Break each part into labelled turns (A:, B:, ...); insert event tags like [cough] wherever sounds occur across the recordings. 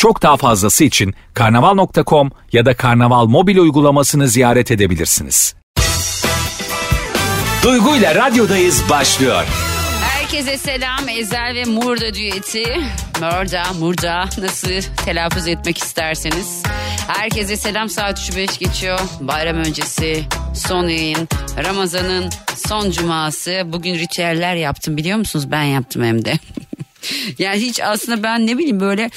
A: Çok daha fazlası için karnaval.com ya da karnaval mobil uygulamasını ziyaret edebilirsiniz. Duygu ile radyodayız başlıyor.
B: Herkese selam. Ezel ve Murda düeti. Murda, Murda nasıl telaffuz etmek isterseniz. Herkese selam. Saat 3.05 geçiyor. Bayram öncesi son yayın. Ramazan'ın son cuması. Bugün ritüeller yaptım biliyor musunuz? Ben yaptım hem de. [laughs] yani hiç aslında ben ne bileyim böyle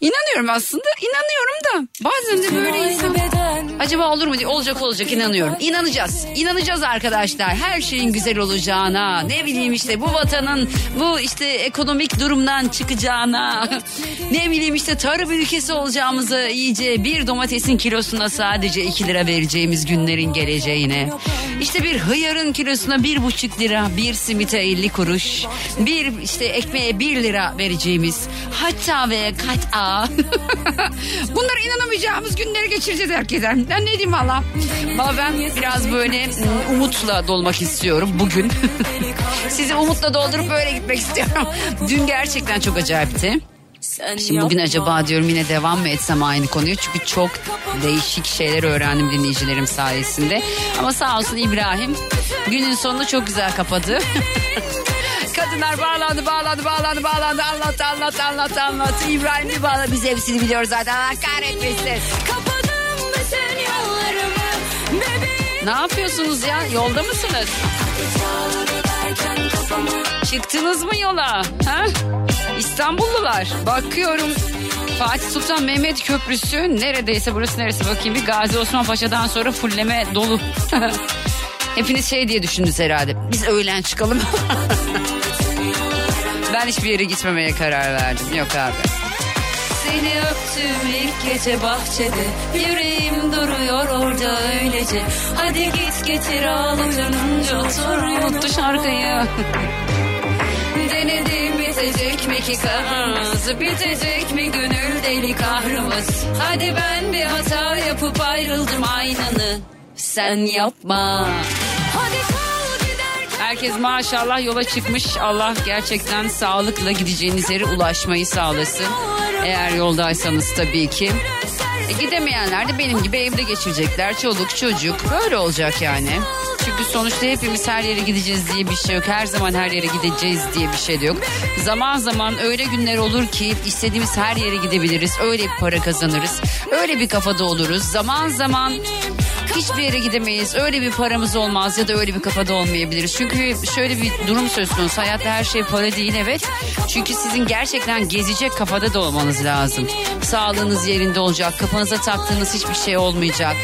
B: inanıyorum aslında. inanıyorum da bazen de böyle insan... Acaba olur mu diye olacak olacak inanıyorum. İnanacağız. İnanacağız arkadaşlar. Her şeyin güzel olacağına. Ne bileyim işte bu vatanın bu işte ekonomik durumdan çıkacağına. Ne bileyim işte tarım ülkesi olacağımızı iyice bir domatesin kilosuna sadece 2 lira vereceğimiz günlerin geleceğine. İşte bir hıyarın kilosuna bir buçuk lira, bir simite 50 kuruş, bir işte ekmeğe 1 lira vereceğimiz hatta ve kat'a [laughs] bunlara inanamayacağımız günleri geçireceğiz herkese. Ben ne diyeyim valla. Valla ben biraz böyle mm, umutla dolmak istiyorum bugün. [laughs] Sizi umutla doldurup böyle gitmek istiyorum. [laughs] Dün gerçekten çok acayipti. Şimdi bugün acaba diyorum yine devam mı etsem aynı konuyu çünkü çok değişik şeyler öğrendim dinleyicilerim sayesinde. Ama sağ olsun İbrahim günün sonunu çok güzel kapadı. Kadınlar bağlandı, bağlandı, bağlandı, bağlandı. Anlattı, anlattı, anlattı, anlattı. İbrahim bir bağladı. Biz hepsini biliyoruz zaten. Allah kahretmesin.
C: Kapadım bütün yollarımı. Bebeğim
B: Ne yapıyorsunuz ya? Yolda mısınız? Çıktınız mı yola? Ha? İstanbullular. Bakıyorum Fatih Sultan Mehmet Köprüsü neredeyse burası neresi bakayım bir Gazi Osman Paşa'dan sonra fulleme dolu. [laughs] Hepiniz şey diye düşündünüz herhalde. Biz öğlen çıkalım. [laughs] ben hiçbir yere gitmemeye karar verdim. Yok abi. Seni öptüm ilk gece bahçede. Yüreğim duruyor orada öylece. Hadi git getir al uyanınca otur Unuttu şarkıyı. [laughs] Denedim bitecek mi ki kahrımız Bitecek mi gönül deli kahrımız? Hadi ben bir hata yapıp ayrıldım aynanı Sen yapma.
C: Hadi
B: Herkes maşallah yola çıkmış. Allah gerçekten sağlıkla gideceğiniz yere ulaşmayı sağlasın. Eğer yoldaysanız tabii ki. E, gidemeyenler de benim gibi evde geçirecekler. Çoluk çocuk böyle olacak yani. Çünkü sonuçta hepimiz her yere gideceğiz diye bir şey yok. Her zaman her yere gideceğiz diye bir şey de yok. Zaman zaman öyle günler olur ki istediğimiz her yere gidebiliriz. Öyle bir para kazanırız. Öyle bir kafada oluruz. Zaman zaman hiçbir yere gidemeyiz. Öyle bir paramız olmaz ya da öyle bir kafada olmayabiliriz. Çünkü şöyle bir durum söz konusu. Hayatta her şey para değil evet. Çünkü sizin gerçekten gezecek kafada da olmanız lazım. Sağlığınız yerinde olacak. Kafanıza taktığınız hiçbir şey olmayacak.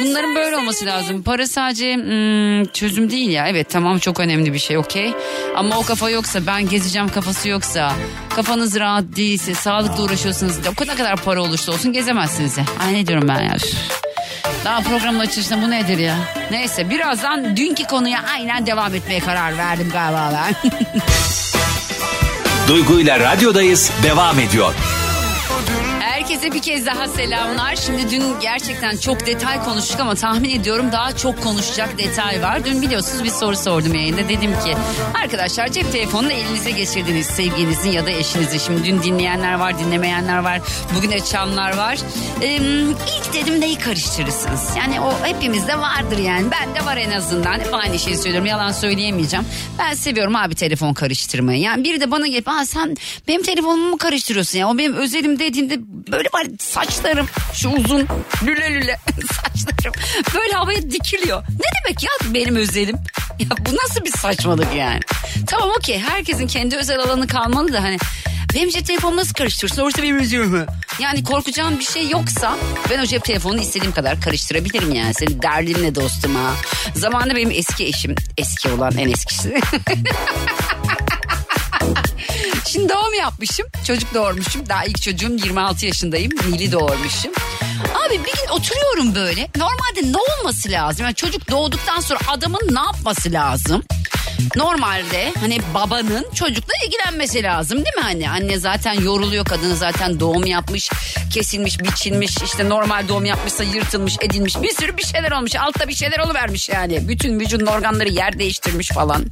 B: Bunların böyle olması lazım. Para sadece hmm, çözüm değil ya. Evet tamam çok önemli bir şey okey. Ama o kafa yoksa ben gezeceğim kafası yoksa kafanız rahat değilse sağlıkla uğraşıyorsunuz o kadar kadar para olursa olsun gezemezsiniz ya. Ay ne diyorum ben ya. Daha programın açılışında bu nedir ya? Neyse birazdan dünkü konuya aynen devam etmeye karar verdim galiba ben. [laughs]
A: Duygu ile radyodayız devam ediyor.
B: Herkese bir kez daha selamlar. Şimdi dün gerçekten çok detay konuştuk ama tahmin ediyorum daha çok konuşacak detay var. Dün biliyorsunuz bir soru sordum yayında. Dedim ki arkadaşlar cep telefonunu elinize geçirdiniz sevgilinizin ya da eşinizin. Şimdi dün dinleyenler var dinlemeyenler var. Bugün açanlar var. Ee, ilk dedim neyi karıştırırsınız? Yani o hepimizde vardır yani. Ben de var en azından. Hep aynı şeyi söylüyorum yalan söyleyemeyeceğim. Ben seviyorum abi telefon karıştırmayı. Yani biri de bana gelip Aa, sen benim telefonumu mu karıştırıyorsun ya? O benim özelim dediğinde böyle var saçlarım şu uzun lüle lüle [laughs] saçlarım böyle havaya dikiliyor. Ne demek ya benim özelim? Ya bu nasıl bir saçmalık yani? Tamam okey herkesin kendi özel alanı kalmalı da hani benim cep telefonumu nasıl karıştırırsın? Orası benim özelim. Yani korkacağım bir şey yoksa ben o cep telefonunu istediğim kadar karıştırabilirim yani. Senin derdin ne dostum ha? Zamanında benim eski eşim, eski olan en eskisi. [laughs] Şimdi doğum yapmışım. Çocuk doğurmuşum. Daha ilk çocuğum 26 yaşındayım. Nil'i doğurmuşum. Abi bir gün oturuyorum böyle. Normalde ne olması lazım? Yani çocuk doğduktan sonra adamın ne yapması lazım? Normalde hani babanın çocukla ilgilenmesi lazım değil mi hani? Anne zaten yoruluyor kadını zaten doğum yapmış, kesilmiş, biçilmiş, işte normal doğum yapmışsa yırtılmış, edilmiş bir sürü bir şeyler olmuş. Altta bir şeyler oluvermiş yani. Bütün vücudun organları yer değiştirmiş falan.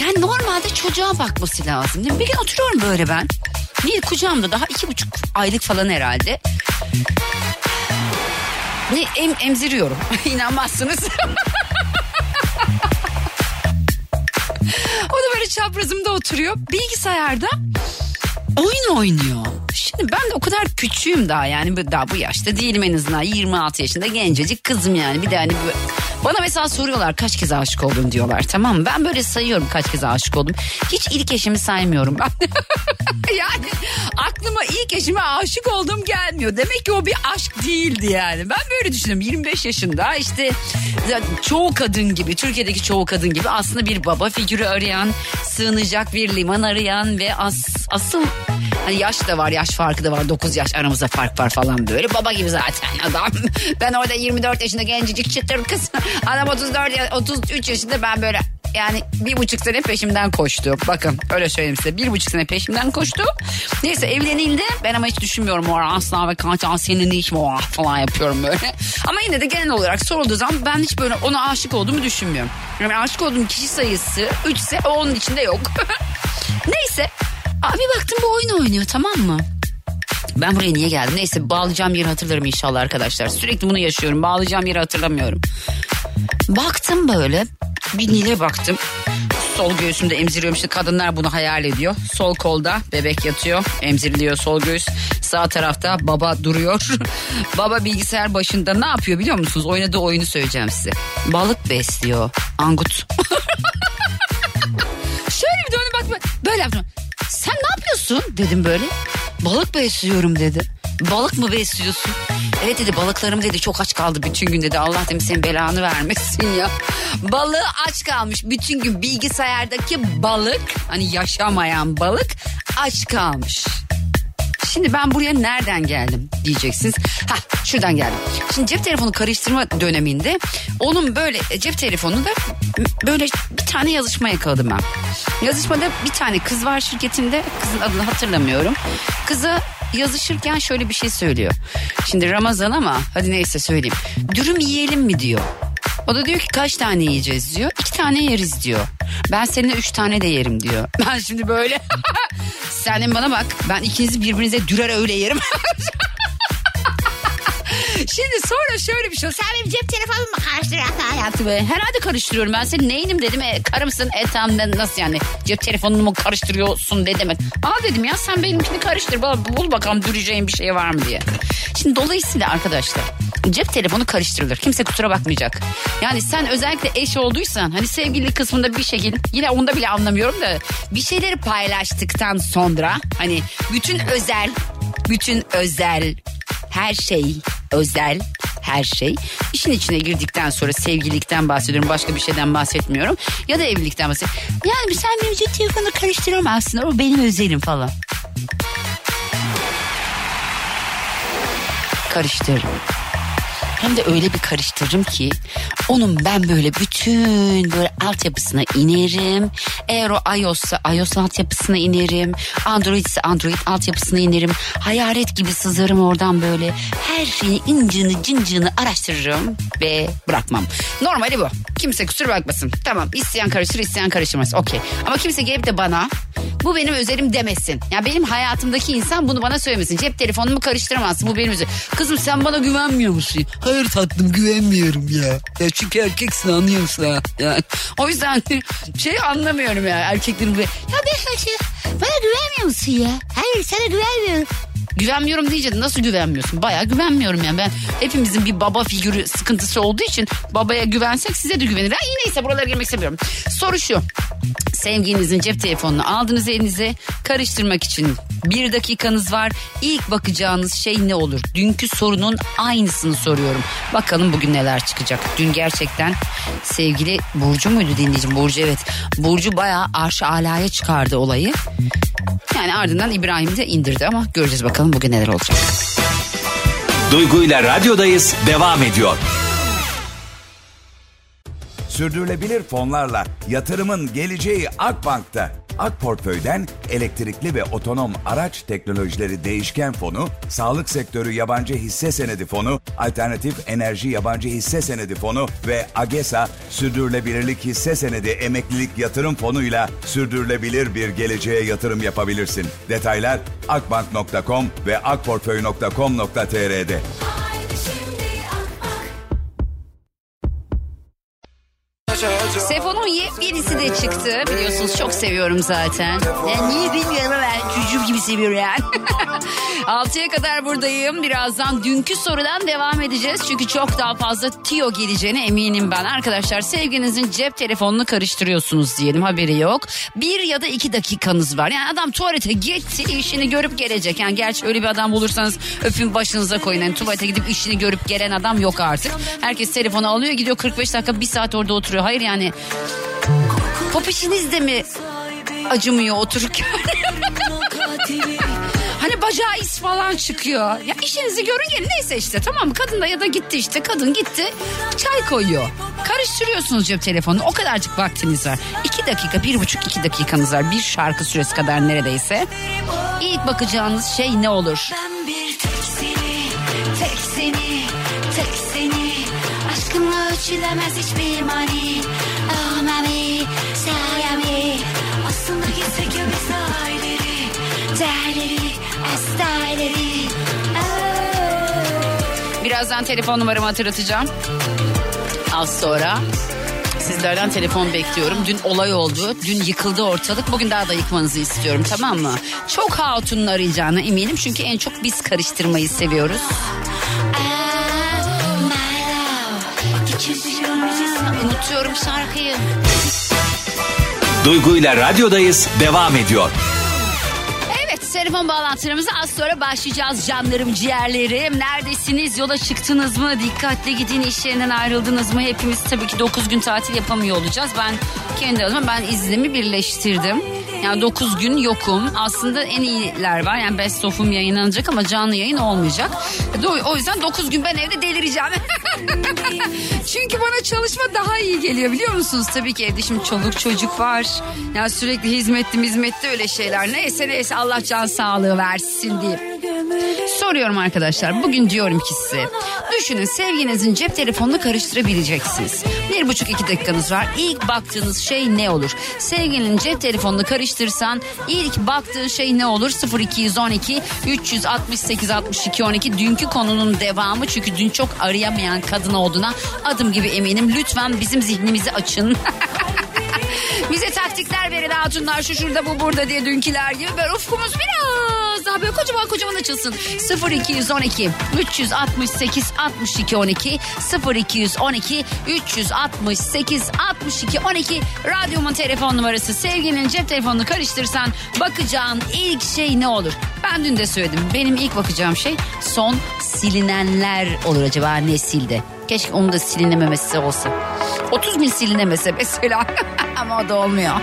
B: Yani normalde çocuğa bakması lazım değil mi? Bir gün oturuyorum böyle ben. Nil kucağımda daha iki buçuk aylık falan herhalde. Ne em, emziriyorum. [laughs] İnanmazsınız. [laughs] o da böyle çaprazımda oturuyor. Bilgisayarda oyun oynuyor. Şimdi ben de o kadar küçüğüm daha yani daha bu yaşta değilim en azından 26 yaşında gencecik kızım yani bir de hani bu- bana mesela soruyorlar kaç kez aşık oldun diyorlar tamam mı? Ben böyle sayıyorum kaç kez aşık oldum. Hiç ilk eşimi saymıyorum ben. [laughs] yani aklıma ilk eşime aşık olduğum gelmiyor. Demek ki o bir aşk değildi yani. Ben böyle düşünüyorum 25 yaşında işte çoğu kadın gibi Türkiye'deki çoğu kadın gibi aslında bir baba figürü arayan sığınacak bir liman arayan ve as, asıl Hani yaş da var yaş farkı da var 9 yaş aramızda fark var falan böyle baba gibi zaten adam. [laughs] Ben orada 24 yaşında gencecik çıtır kız. [laughs] Adam 34 ya- 33 yaşında ben böyle yani bir buçuk sene peşimden koştu. Bakın öyle söyleyeyim size. Bir buçuk sene peşimden koştu. Neyse evlenildi. Ben ama hiç düşünmüyorum o ara asla ve kaçan senin ne işin var falan yapıyorum böyle. [laughs] Ama yine de genel olarak sorulduğu zaman ben hiç böyle ona aşık olduğumu düşünmüyorum. Yani aşık olduğum kişi sayısı 3 ise onun içinde yok. Neyse. Abi baktım bu oyun oynuyor tamam mı? Ben buraya niye geldim? Neyse bağlayacağım yeri hatırlarım inşallah arkadaşlar. Sürekli bunu yaşıyorum. Bağlayacağım yeri hatırlamıyorum. Baktım böyle. Bir Nil'e baktım. Sol göğsümde emziriyorum. İşte kadınlar bunu hayal ediyor. Sol kolda bebek yatıyor. Emziriliyor sol göğüs. Sağ tarafta baba duruyor. [laughs] baba bilgisayar başında ne yapıyor biliyor musunuz? Oynadığı oyunu söyleyeceğim size. Balık besliyor. Angut. [laughs] Şöyle bir döndüm bak böyle yaptım. Sen ne yapıyorsun dedim böyle. Balık besliyorum dedi. Balık mı besliyorsun? Evet dedi balıklarım dedi çok aç kaldı bütün gün dedi. Allah demiş senin belanı vermesin ya. Balığı aç kalmış bütün gün bilgisayardaki balık hani yaşamayan balık aç kalmış. Şimdi ben buraya nereden geldim diyeceksiniz. Ha şuradan geldim. Şimdi cep telefonu karıştırma döneminde onun böyle e, cep telefonunda böyle bir tane yazışma yakaladım ben. Yazışmada bir tane kız var şirketimde. Kızın adını hatırlamıyorum. Kıza yazışırken şöyle bir şey söylüyor. Şimdi Ramazan ama hadi neyse söyleyeyim. Dürüm yiyelim mi diyor. O da diyor ki kaç tane yiyeceğiz diyor. İki tane yeriz diyor. Ben seninle üç tane de yerim diyor. [laughs] Ben şimdi böyle [laughs] sen de bana bak ben ikinizi birbirinize dürer öyle yerim. [laughs] Şimdi sonra şöyle bir şey. Sen benim cep telefonumu mu karıştırıyorsun hayatı be? Herhalde karıştırıyorum. Ben senin neyinim dedim. E, karımsın. E tamam nasıl yani? Cep telefonunu mu karıştırıyorsun ne demek? Aa dedim ya sen benimkini karıştır. Bul, bul bakalım düreceğin bir şey var mı diye. Şimdi dolayısıyla arkadaşlar cep telefonu karıştırılır. Kimse kusura bakmayacak. Yani sen özellikle eş olduysan hani sevgili kısmında bir şekilde yine onda bile anlamıyorum da bir şeyleri paylaştıktan sonra hani bütün özel bütün özel her şey özel her şey işin içine girdikten sonra sevgililikten bahsediyorum başka bir şeyden bahsetmiyorum ya da evlilikten bahsediyorum. Yani sen benim cep telefonu karıştıramazsın o benim özelim falan. Karıştırırım. Hem de öyle bir karıştırırım ki onun ben böyle bütün böyle altyapısına inerim. Eğer o iOS'sa iOS altyapısına inerim. Android ise Android altyapısına inerim. Hayalet gibi sızarım oradan böyle. Her şeyi incini cincini araştırırım ve bırakmam. Normali bu. Kimse kusura bakmasın. Tamam isteyen karıştır isteyen karıştırmaz. Okey. Ama kimse gelip de bana bu benim özelim demesin. Ya benim hayatımdaki insan bunu bana söylemesin. Cep telefonumu karıştıramazsın. Bu benim özelim. Kızım sen bana güvenmiyor musun? Hayır tatlım güvenmiyorum ya. Ya çünkü erkeksin anlıyor musun ha? Ya. O yüzden şey anlamıyorum ya erkeklerin böyle. Ya ben şey, bana güvenmiyor musun ya? Hayır sana güvenmiyorum. Güvenmiyorum deyince de nasıl güvenmiyorsun? Bayağı güvenmiyorum yani ben hepimizin bir baba figürü sıkıntısı olduğu için babaya güvensek size de güvenir. Ha, neyse buralara girmek istemiyorum. Soru şu. Sevginizin cep telefonunu aldınız elinize karıştırmak için bir dakikanız var. İlk bakacağınız şey ne olur? Dünkü sorunun aynısını soruyorum. Bakalım bugün neler çıkacak. Dün gerçekten sevgili Burcu muydu dinleyicim? Burcu evet. Burcu bayağı arş alaya çıkardı olayı. Yani ardından İbrahim de indirdi ama göreceğiz bakalım bugün neler olacak.
A: Duygu ile radyodayız devam ediyor.
D: Sürdürülebilir fonlarla yatırımın geleceği Akbank'ta. Ak Portföy'den elektrikli ve otonom araç teknolojileri değişken fonu, sağlık sektörü yabancı hisse senedi fonu, alternatif enerji yabancı hisse senedi fonu ve AGESA sürdürülebilirlik hisse senedi emeklilik yatırım fonuyla sürdürülebilir bir geleceğe yatırım yapabilirsin. Detaylar akbank.com ve akportföy.com.tr'de.
C: Haydi
B: Sefon'un yepyenisi de çıktı. Biliyorsunuz çok seviyorum zaten. Ya niye bilmiyorum ama ben çocuğum gibi seviyorum yani. [laughs] 6'ya kadar buradayım. Birazdan dünkü sorudan devam edeceğiz. Çünkü çok daha fazla tiyo geleceğine eminim ben. Arkadaşlar sevginizin cep telefonunu karıştırıyorsunuz diyelim haberi yok. Bir ya da iki dakikanız var. Yani adam tuvalete gitti işini görüp gelecek. Yani gerçi öyle bir adam bulursanız öpün başınıza koyun. Yani tuvalete gidip işini görüp gelen adam yok artık. Herkes telefonu alıyor gidiyor 45 dakika bir saat orada oturuyor. Hayır yani pop işiniz de mi acımıyor otururken? [laughs] Bacağı iz falan çıkıyor. Ya işinizi görün gelin neyse işte tamam mı? Kadın da ya da gitti işte kadın gitti çay koyuyor. Karıştırıyorsunuz cep telefonunu o kadarcık vaktiniz var. İki dakika bir buçuk iki dakikanız var. Bir şarkı süresi kadar neredeyse. İlk bakacağınız şey ne olur?
C: Ben bir tek seni, tek seni, tek seni Aşkınla ölçülemez hiçbir mani
B: Birazdan telefon numaramı hatırlatacağım. Az sonra sizlerden telefon bekliyorum. Dün olay oldu. Dün yıkıldı ortalık. Bugün daha da yıkmanızı istiyorum tamam mı? Çok hatunun arayacağına eminim. Çünkü en çok biz karıştırmayı seviyoruz. Unutuyorum şarkıyı.
A: Duygu ile radyodayız devam ediyor.
B: Telefon bağlantılarımıza az sonra başlayacağız canlarım ciğerlerim. Neredesiniz yola çıktınız mı dikkatli gidin iş yerinden ayrıldınız mı? Hepimiz tabii ki 9 gün tatil yapamıyor olacağız. Ben kendi adıma ben iznimi birleştirdim. Yani 9 gün yokum. Aslında en iyiler var. Yani best of'um yayınlanacak ama canlı yayın olmayacak. Do- O yüzden 9 gün ben evde delireceğim. [laughs] Çünkü bana çalışma daha iyi geliyor biliyor musunuz? Tabii ki evde şimdi çoluk çocuk var. Yani sürekli hizmetli hizmetli öyle şeyler. Neyse neyse Allah can sağlığı versin diye. Soruyorum arkadaşlar. Bugün diyorum ki size. Düşünün sevginizin cep telefonunu karıştırabileceksiniz. Bir buçuk iki dakikanız var. İlk baktığınız şey ne olur? Sevgilinin cep telefonunu karıştırsan ilk baktığın şey ne olur? 0212 368 62 12 dünkü konunun devamı. Çünkü dün çok arayamayan kadın olduğuna adım gibi eminim. Lütfen bizim zihnimizi açın. [laughs] [laughs] Bize taktikler verin hatunlar şu şurada bu burada diye dünküler gibi böyle ufkumuz biraz daha böyle kocaman kocaman açılsın. 0212 368 62 12 0212 368 62 12 radyomun telefon numarası sevgilinin cep telefonunu karıştırsan bakacağın ilk şey ne olur? Ben dün de söyledim. Benim ilk bakacağım şey son silinenler olur acaba ne sildi? Keşke onun da silinememesi olsa. 30 bin silinemese mesela. [laughs] Ama o da olmuyor.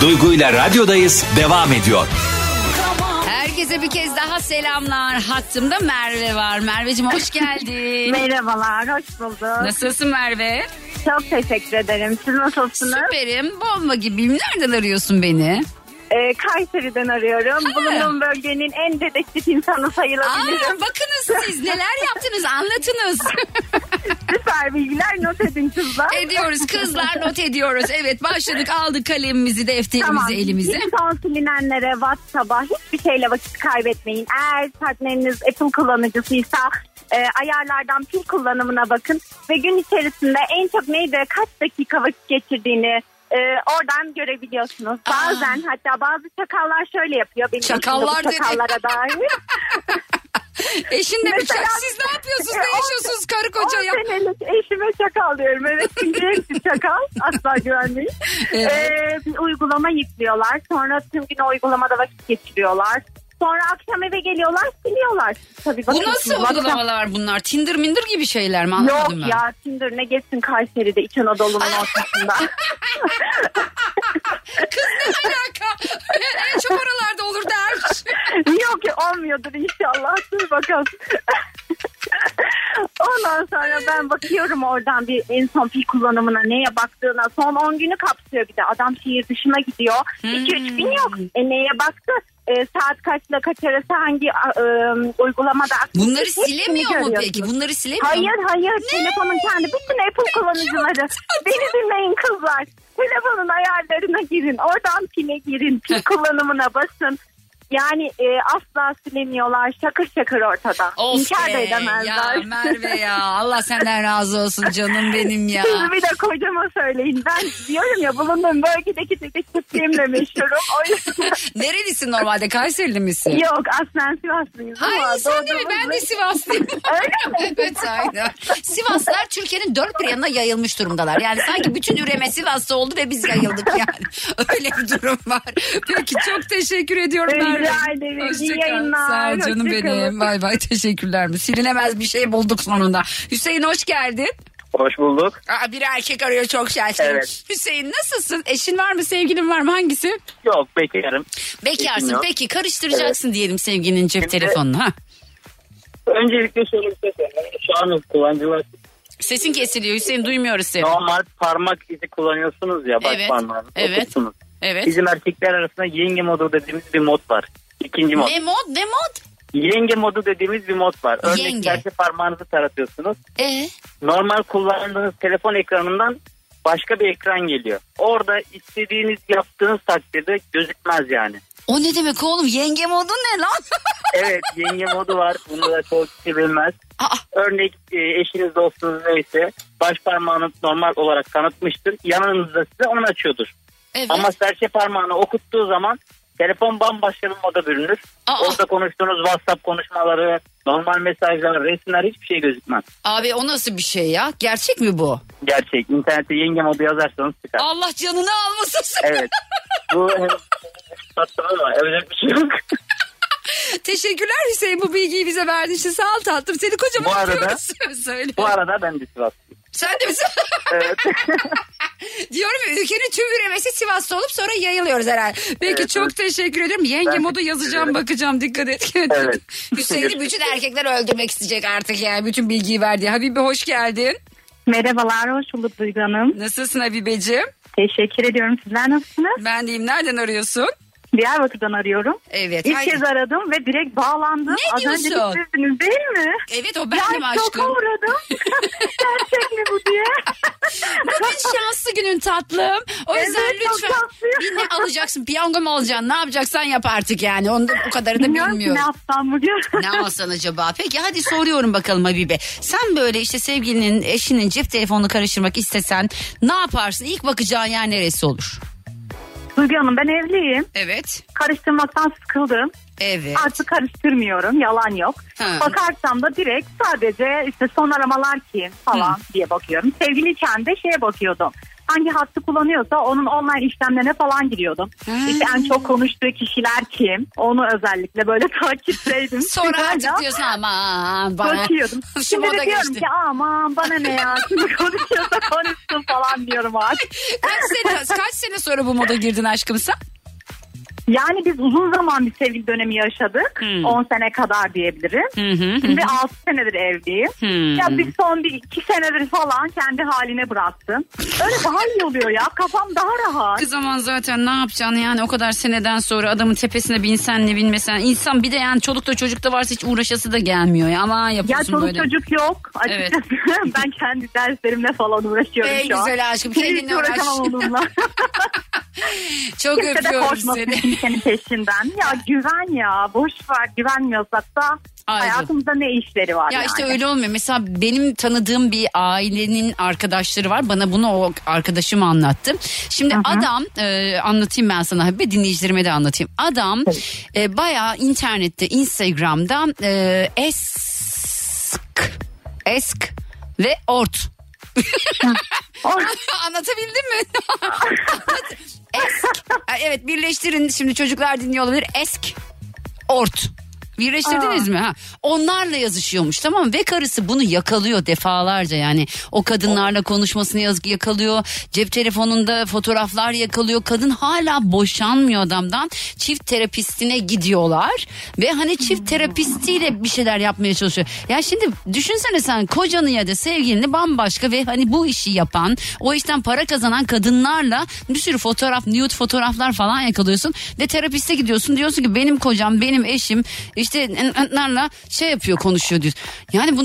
A: Duygu ile radyodayız devam ediyor.
B: Herkese bir kez daha selamlar. Hattımda Merve var. Merveciğim hoş geldin. [laughs]
E: Merhabalar, hoş bulduk.
B: Nasılsın Merve?
E: Çok teşekkür ederim. Siz nasılsınız?
B: Süperim. Bomba gibiyim. Nereden arıyorsun beni?
E: Ee, Kayseri'den arıyorum.
B: Ha.
E: Bulunduğum bölgenin en dedektif insanı
B: Aa,
E: sayılabilirim.
B: bakınız siz neler yaptınız anlatınız. [laughs]
E: Süper bilgiler not edin kızlar.
B: ediyoruz kızlar not ediyoruz. Evet başladık aldık kalemimizi defterimizi
E: Tamam.
B: elimize.
E: Bir son silinenlere WhatsApp'a hiçbir şeyle vakit kaybetmeyin. Eğer partneriniz Apple kullanıcısıysa e, ayarlardan pil kullanımına bakın ve gün içerisinde en çok neyde kaç dakika vakit geçirdiğini e, oradan görebiliyorsunuz.
B: Aa.
E: Bazen hatta bazı çakallar şöyle yapıyor. Benim
B: Çakallar dedi.
E: çakallara dair. [laughs]
B: Eşin de?
E: Mesela-
B: Siz ne yapıyorsunuz? Ne [laughs] yaşıyorsunuz karı koca ya?
E: 10 senelik eşime çakal diyorum. Evet çünkü hepsi çakal. [laughs] Asla güvenmeyin.
B: Evet.
E: Ee, bir uygulama yüklüyorlar. Sonra tüm gün o uygulamada vakit geçiriyorlar. Sonra akşam eve geliyorlar siliyorlar. Tabii
B: Bu nasıl uygulamalar bunlar? Tinder mindir gibi şeyler mi?
E: Yok
B: ben.
E: ya Tinder ne geçsin Kayseri'de İç Anadolu'nun ortasında. [laughs]
B: Kız ne alaka? en çok oralarda olur dermiş.
E: Yok ya olmuyordur inşallah. Dur bakalım. [laughs] Ondan sonra ben bakıyorum oradan bir en son pil kullanımına neye baktığına. Son 10 günü kapsıyor bir de. Adam şehir dışına gidiyor. 2-3 bin yok. E neye baktı? E, saat kaçla kaç arası hangi e, uygulamada aktif?
B: Bunları silemiyor mu peki? Bunları silemiyor
E: Hayır
B: mu?
E: hayır telefonun kendi bütün Apple kullanıcıları. Beni dinleyin kızlar. Telefonun ayarlarına girin. Oradan pile girin. Pil [laughs] kullanımına basın. Yani e, asla silemiyorlar. Şakır şakır ortada.
B: Of
E: İnkar da
B: be,
E: edemezler.
B: ya Merve ya Allah senden razı olsun canım benim ya.
E: Siz bir de kocama söyleyin. Ben diyorum ya bulunduğum bölgedeki dedektifliğimle meşhurum. O yüzden [laughs]
B: Nerelisin normalde Kayserili misin?
E: yok aslen Sivaslıyız. ama
B: Ay sen de mi? Ben de Sivaslıyım. [laughs]
E: Öyle mi?
B: evet aynen. Sivaslılar Türkiye'nin dört bir yanına yayılmış durumdalar. Yani sanki bütün üreme Sivas'ta oldu ve biz yayıldık yani. Öyle bir durum var. Peki çok teşekkür ediyorum
E: Rica ederim. İyi yayınlar.
B: Sağ ol canım benim. Bay bay teşekkürler mi? Silinemez bir şey bulduk sonunda. Hüseyin hoş geldin.
F: Hoş bulduk.
B: Aa, bir erkek arıyor çok şaşkın.
F: Evet.
B: Hüseyin nasılsın? Eşin var mı? Sevgilin var mı? Hangisi?
F: Yok bekarım.
B: Bekarsın. Peki karıştıracaksın diyelim sevginin cep
F: Şimdi-
B: telefonunu. Ha.
F: Öncelikle şöyle bir şey söyleyeyim. Şu an kullanıcılar
B: Sesin kesiliyor Hüseyin duymuyoruz seni.
F: normal parmak izi kullanıyorsunuz ya baş
B: Evet,
F: parmağını.
B: evet.
F: oturttunuz.
B: Evet.
F: Bizim erkekler arasında yenge modu dediğimiz bir mod var. İkinci mod.
B: Ne mod? Ne mod?
F: Yenge modu dediğimiz bir mod var. Örnek
B: Yenge.
F: parmağınızı taratıyorsunuz.
B: Ee?
F: Normal kullandığınız telefon ekranından başka bir ekran geliyor. Orada istediğiniz yaptığınız takdirde gözükmez yani.
B: O ne demek oğlum? Yenge modu ne lan? [laughs]
F: Evet yenge modu var. Bunu da çok kişi bilmez.
B: Aa,
F: Örnek e, eşiniz dostunuz neyse baş parmağını normal olarak tanıtmıştır. Yanınızda size onu açıyordur.
B: Evet.
F: Ama serçe parmağını okuttuğu zaman telefon bambaşka bir moda bürünür.
B: Aa.
F: Orada konuştuğunuz WhatsApp konuşmaları, normal mesajlar, resimler hiçbir şey gözükmez.
B: Abi o nasıl bir şey ya? Gerçek mi bu?
F: Gerçek. İnternette yenge modu yazarsanız çıkar.
B: Allah canını almasın sen. [laughs]
F: Evet. Bu sattım ama yapacak bir şey yok. [laughs]
B: Teşekkürler Hüseyin bu bilgiyi bize verdiğin için. Sağ ol tatlım. Seni kocaman
F: Bu arada-. [laughs]
B: Söyle.
F: Bu arada ben de Sivaslıyım.
B: Sen de misin?
F: Evet.
B: Diyorum ya ülkenin tüm üremesi Sivas'ta olup sonra yayılıyoruz herhalde. Peki
F: Evet,
B: çok
F: evet.
B: teşekkür ederim. Yenge
F: Ben
B: modu yazacağım
F: ederim.
B: bakacağım dikkat et.
F: Evet. [laughs]
B: Hüseyin'i bütün erkekler öldürmek isteyecek artık yani bütün bilgiyi verdi. Habibi hoş geldin.
E: Merhabalar, hoş bulduk Duygu Hanım.
B: Nasılsın Habibeciğim?
E: Teşekkür ediyorum. Sizler nasılsınız?
B: Ben deyim nereden arıyorsun?
E: Diyarbakır'dan arıyorum.
B: Evet.
E: İlk
B: haydi.
E: kez aradım ve direkt bağlandım.
B: Ne
E: Az önce
B: diyorsun?
E: sizdiniz değil mi?
B: Evet o
E: ya
B: benim
E: şoka
B: aşkım.
E: uğradım. [laughs] Gerçek mi bu diye.
B: Bugün şanslı günün tatlım. O yüzden
E: Evet, çok
B: lütfen bir ne alacaksın? Piyango mu alacaksın? Ne yapacaksan yap artık yani. Onu da, o kadarı da
E: Bilmiyorum
B: bilmiyorum.
E: ne yapsam bugün.
B: Ne alsan acaba? Peki hadi soruyorum bakalım Habibe. Sen böyle işte sevgilinin, eşinin cep telefonunu karıştırmak istesen ne yaparsın? İlk bakacağın yer neresi olur?
E: Duygu Hanım ben evliyim.
B: Evet.
E: Karıştırmaktan sıkıldım.
B: Evet.
E: Artık karıştırmıyorum. Yalan yok.
B: Ha.
E: Bakarsam da direkt sadece işte son aramalar kim falan diye bakıyorum. Sevgiliyken de şeye bakıyordum. Hangi hattı kullanıyorsa onun online işlemlerine falan giriyordum.
B: Hmm.
E: İşte en çok konuştuğu kişiler kim? Onu özellikle böyle [laughs] takipteydim.
B: Sonra artık diyorsun aman bana.
E: Bakıyordum. [laughs] Şimdi de diyorum
B: geçti.
E: ki aman bana ne ya. [laughs] Şimdi konuşuyorsa konuşsun falan diyorum artık.
B: Kaç sene, kaç sene sonra bu moda girdin aşkım sen?
E: Yani biz uzun zaman bir sevgili dönemi yaşadık.
B: Hmm.
E: 10 sene kadar diyebilirim.
B: Hı
E: Şimdi 6 senedir evliyim.
B: Hmm.
E: Ya bir son bir iki senedir falan kendi haline bıraktım. Öyle daha iyi oluyor ya. Kafam daha rahat.
B: Kız aman zaten ne yapacaksın yani o kadar seneden sonra adamın tepesine binsen ne binmesen. insan bir de yani çolukta çocukta varsa hiç uğraşası da gelmiyor ya. Aman
E: Ya
B: yapıyorsun
E: çoluk
B: böyle.
E: çocuk yok. Açıkçası [laughs] ben kendi derslerimle falan uğraşıyorum
B: Ey
E: şu an.
B: güzel aşkım
E: Hiç uğraşamam onunla. [laughs]
B: Çok
E: Kimse
B: öpüyorum seni.
E: Kimsenin peşinden. Ya güven ya. Boş ver güvenmiyorsak da. Hayatımızda ne işleri var
B: Ya
E: yani.
B: işte öyle olmuyor. Mesela benim tanıdığım bir ailenin arkadaşları var. Bana bunu o arkadaşım anlattı. Şimdi adam e, anlatayım ben sana ve dinleyicilerime de anlatayım. Adam e, bayağı internette, Instagram'da e, esk, esk ve ort. [laughs] Anlatabildim mi? [laughs] esk. Evet birleştirin şimdi çocuklar dinliyor olabilir. Esk, ort. Birleştirdiniz mi? Ha. Onlarla yazışıyormuş tamam mı? Ve karısı bunu yakalıyor defalarca yani. O kadınlarla konuşmasını yaz yakalıyor. Cep telefonunda fotoğraflar yakalıyor. Kadın hala boşanmıyor adamdan. Çift terapistine gidiyorlar. Ve hani çift terapistiyle bir şeyler yapmaya çalışıyor. Ya şimdi düşünsene sen kocanı ya da sevgilini bambaşka ve hani bu işi yapan, o işten para kazanan kadınlarla bir sürü fotoğraf, nude fotoğraflar falan yakalıyorsun. Ve terapiste gidiyorsun diyorsun ki benim kocam, benim eşim işte şey yapıyor konuşuyor diyor. Yani bu,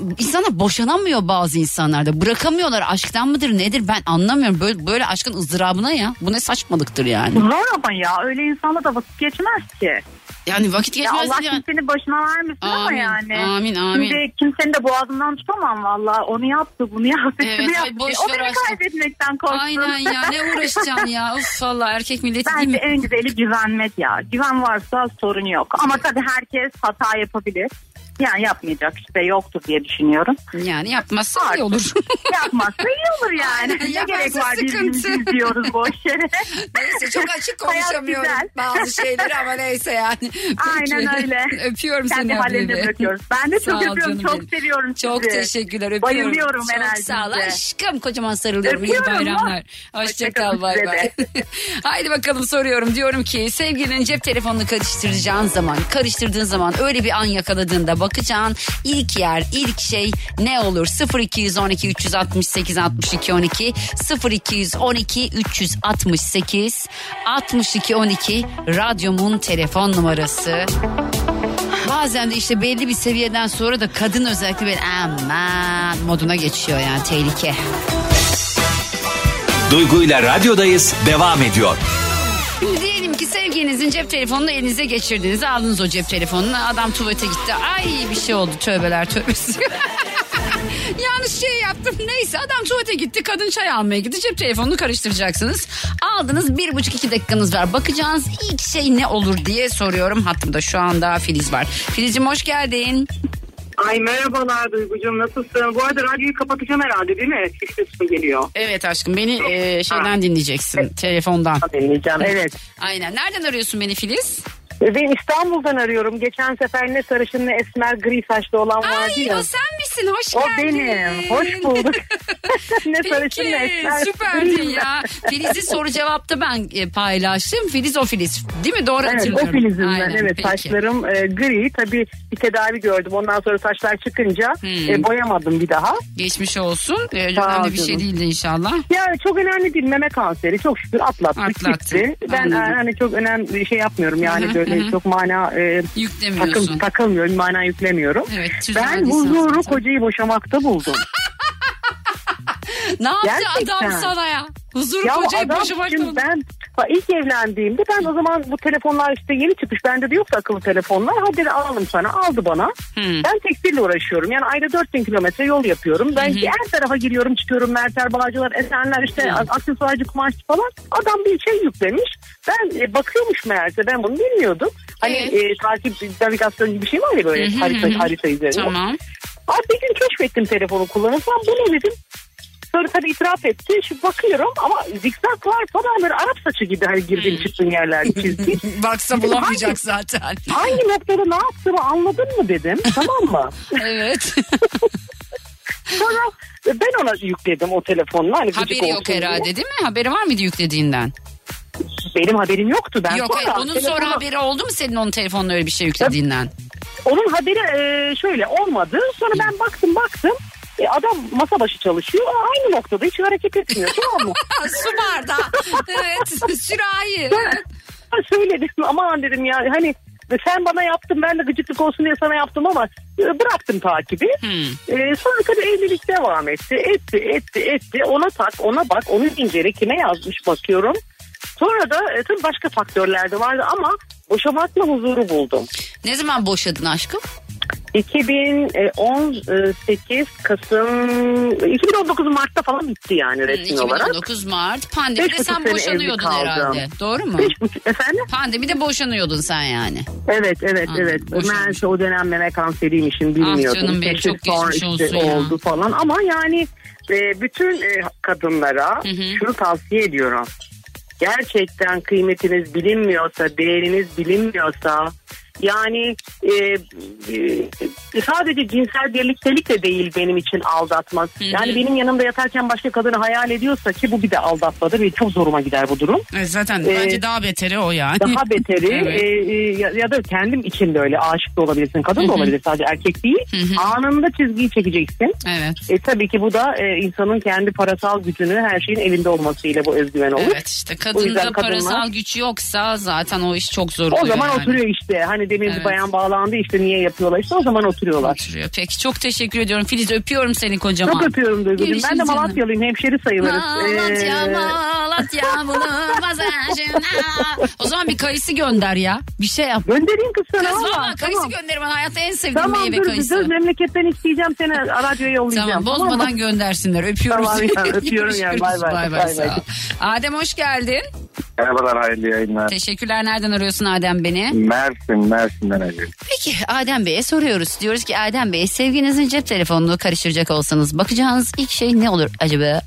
B: bu insanlar boşanamıyor bazı insanlar da bırakamıyorlar aşktan mıdır nedir ben anlamıyorum böyle, böyle aşkın ızdırabına ya bu ne saçmalıktır yani.
E: Zor ama ya öyle insanla da vakit geçmez ki.
B: Yani vakit
E: Ya
B: geçmez
E: Allah
B: yani.
E: kimsenin başına vermesin ama
B: Amin,
E: yani.
B: amin, amin.
E: Şimdi kimsenin de boğazından tutamam valla. Onu yaptı bunu yaptı.
B: Evet,
E: şunu
B: ay
E: yaptı.
B: boş
E: o beni
B: aşkım.
E: kaybetmekten korksun.
B: Aynen ya ne [laughs] uğraşacaksın ya uf valla erkek milleti değil
E: Bence
B: mi?
E: en güzeli güvenmek ya. Güven varsa sorun yok. Ama tabii herkes hata yapabilir. Yani yapmayacak işte yoktur diye düşünüyorum.
B: Yani yapmazsa iyi
E: Artık.
B: olur. [laughs]
E: Yapmazsa iyi olur yani.
B: Aynen,
E: ne gerek var birbirimizi izliyoruz boş yere. [laughs]
B: Neyse çok açık konuşamıyorum bazı şeyleri ama neyse yani. [laughs]
E: Aynen öyle.
B: Öpüyorum
E: Kendi
B: seni
E: hallerine
B: Habibi.
E: bırakıyoruz. Ben de çok öpüyorum. Çok
B: benim.
E: seviyorum
B: Çok
E: sizi.
B: teşekkürler öpüyorum.
E: Bayılıyorum
B: Çok
E: enerjinize.
B: sağ ol aşkım kocaman sarılıyorum. İyi
E: Öpüyorum.
B: bayramlar. Hoşçakal bay bay. Haydi bakalım soruyorum. Diyorum ki sevgilinin cep telefonunu karıştıracağın zaman karıştırdığın zaman öyle bir an yakaladığında bakacağın ilk yer ilk şey ne olur? 0212 368 62 12 0212 368 62 12 radyomun telefon numarası. Bazen de işte belli bir seviyeden sonra da kadın özellikle böyle aman moduna geçiyor yani tehlike.
A: Duygu ile radyodayız devam ediyor.
B: Şimdi sevgilinizin cep telefonunu elinize geçirdiniz. Aldınız o cep telefonunu. Adam tuvalete gitti. Ay bir şey oldu tövbeler tövbesi. [laughs] Yanlış şey yaptım. Neyse adam tuvalete gitti. Kadın çay almaya gitti. Cep telefonunu karıştıracaksınız. Aldınız bir buçuk iki dakikanız var. Bakacağınız ilk şey ne olur diye soruyorum. Hattımda şu anda Filiz var. Filizciğim hoş geldin.
G: Ay merhabalar Duygucuğum nasılsın? Bu arada radyoyu kapatacağım herhalde değil mi? Ses sesim geliyor.
B: Evet aşkım beni e, şeyden dinleyeceksin. Telefondan.
G: Dinleyeceğim. Evet.
B: Aynen. Nereden arıyorsun beni Filiz?
G: Ben İstanbul'dan arıyorum. Geçen sefer ne sarışın ne esmer gri saçlı olan vardı
B: Ay
G: ya.
B: o sen misin? Hoş
G: O
B: geldin.
G: benim. Hoş bulduk. [laughs] ne sarışın ne
B: Peki
G: esmer.
B: süperdin ya. Filiz'i soru cevapta ben e, paylaştım. Filiz o Filiz. Değil mi? Doğru
G: Evet o
B: hatırlıyorum.
G: filizim ben.
B: Aynen,
G: Evet
B: peki.
G: saçlarım e, gri. Tabii bir tedavi gördüm. Ondan sonra saçlar çıkınca
B: Hmm.
G: e, boyamadım bir daha.
B: Geçmiş olsun.
G: Sağ ol
B: önemli bir şey değildi inşallah.
G: Ya çok önemli değil meme kanseri çok şükür atlattık
B: Atlattın.
G: gitti. Ben
B: Anladım.
G: e, hani çok önemli şey yapmıyorum yani böyle
B: hı.
G: çok mana e,
B: Yüklemiyorsun.
G: takıl, takılmıyorum mana yüklemiyorum.
B: Evet,
G: ben huzuru kocayı boşamakta buldum. [laughs]
B: Ne yaptı
G: Gerçekten.
B: adam sana ya? Huzur
G: ya
B: kocayı
G: adam
B: boşamak
G: şimdi
B: mı?
G: ben ha, ilk evlendiğimde ben o zaman bu telefonlar işte yeni çıkmış bende de yoktu akıllı telefonlar. Hadi dedi, alalım sana aldı bana.
B: Hmm.
G: Ben tekstille uğraşıyorum yani ayda 4000 kilometre yol yapıyorum. Ben her tarafa giriyorum çıkıyorum Merter Bağcılar Esenler işte
B: Hı.
G: aksesuarcı kumaş falan. Adam bir şey yüklemiş. Ben e, bakıyormuş meğerse ben bunu bilmiyordum. Hani
B: Evet.
G: e, takip navigasyon gibi bir şey var ya böyle
B: hı
G: harita, harita üzerinde.
B: Tamam.
G: Abi bir gün keşfettim telefonu kullanırsam bu ne dedim. Sonra tabii itiraf etti. Şimdi bakıyorum ama zikzaklar falan böyle Arap saçı gibi hani girdiğin çıktığın yerlerde çizgi. [laughs]
B: Baksa bulamayacak zaten.
G: Hangi noktada ne yaptığımı anladın mı dedim. tamam mı? [laughs]
B: evet. [laughs]
G: Sonra ben ona yükledim o telefonla. Hani
B: Haberi yok
G: olsun diye.
B: herhalde değil mi? Haberi var mıydı yüklediğinden?
G: Benim haberim yoktu. Ben
B: yok
G: sonra
B: hayır. Onun sonra
G: telefonu-
B: haberi oldu mu senin onun telefonuna öyle bir şey yüklediğinden?
G: Onun haberi e, şöyle olmadı. Sonra ben baktım baktım. E, adam masa başı çalışıyor. Aynı noktada hiç hareket etmiyor. tamam mı? [laughs]
B: Su bardağı. evet. [laughs] Sürahi.
G: Ben söyledim aman dedim ya hani sen bana yaptın ben de gıcıklık olsun diye sana yaptım ama e, bıraktım takibi.
B: Hmm.
G: E, sonra tabii evlilik devam etti. Etti etti etti ona tak ona bak onu incele kime yazmış bakıyorum. Sonra da e, tabii başka faktörler de vardı ama boşamakla huzuru buldum.
B: Ne zaman boşadın aşkım?
G: 2018 Kasım 2019 Mart'ta falan bitti yani resmi olarak.
B: 2019 Mart. Pandemide sen boşanıyordun herhalde. Doğru mu?
G: Beş buçuk- efendim?
B: Pandemide boşanıyordun sen yani.
G: Evet evet
B: Anladım,
G: evet. Meğerse o dönem meme kanseriymişim bilmiyordum.
B: Ah canım benim,
G: Keşke
B: çok geçmiş
G: işte
B: olsun ya.
G: oldu falan ama yani e, bütün e, kadınlara
B: Hı hı.
G: şunu tavsiye ediyorum. Gerçekten kıymetiniz bilinmiyorsa, değeriniz bilinmiyorsa yani e, e, sadece cinsel birliktelik de değil benim için aldatmak.
B: hı.
G: Yani benim yanımda yatarken başka kadını hayal ediyorsa ki bu bir de aldatmadır ve çok zoruma gider bu durum.
B: E, zaten
G: Ee,
B: bence daha beteri o yani.
G: Daha [laughs] beteri
B: Evet.
G: e, e, ya, ya da kendim için de öyle aşık da olabilirsin. Kadın da olabilir sadece erkek değil.
B: Hı hı.
G: Anında çizgiyi çekeceksin.
B: Evet.
G: E, tabii ki bu da e, insanın kendi parasal gücünü her şeyin elinde olmasıyla bu özgüven olur.
B: Evet işte
G: O
B: kadında
G: kadınlar-
B: parasal güç yoksa zaten o iş çok zor
G: O
B: oluyor
G: zaman
B: yani.
G: oturuyor işte. Hani demin
B: Evet.
G: bir bayan bağlandı işte niye yapıyorlar işte o zaman oturuyorlar.
B: Oturuyor. Peki çok teşekkür ediyorum Filiz öpüyorum seni kocaman.
G: Çok öpüyorum Duygucuğum. Ben de
B: Görüşürüz canım.
G: Malatyalıyım hemşeri sayılırız.
B: Malatya
G: Ee,
B: Malatya bulunmaz. O zaman bir kayısı gönder ya. Bir şey yap.
G: Göndereyim kız sana.
B: Kız
G: valla.
B: valla kayısı gönder bana hayatta en sevdiğim
G: Tamam
B: meyve
G: dur,
B: kayısı.
G: dur memleketten isteyeceğim seni radyoya yollayacağım.
B: Tamam bozmadan
G: mı?
B: göndersinler. Öpüyorum
G: Tamam
B: seni. [laughs]
G: ya, öpüyorum ya. Bay bay.
B: Bay bay. Adem hoş geldin.
H: Merhabalar hayırlı yayınlar.
B: Teşekkürler. Nereden arıyorsun Adem beni?
H: Mersin, Mersin'den arıyorum.
B: Peki Adem Bey'e soruyoruz. Diyoruz ki Adem Bey sevginizin cep telefonunu karıştıracak olsanız bakacağınız ilk şey ne olur acaba?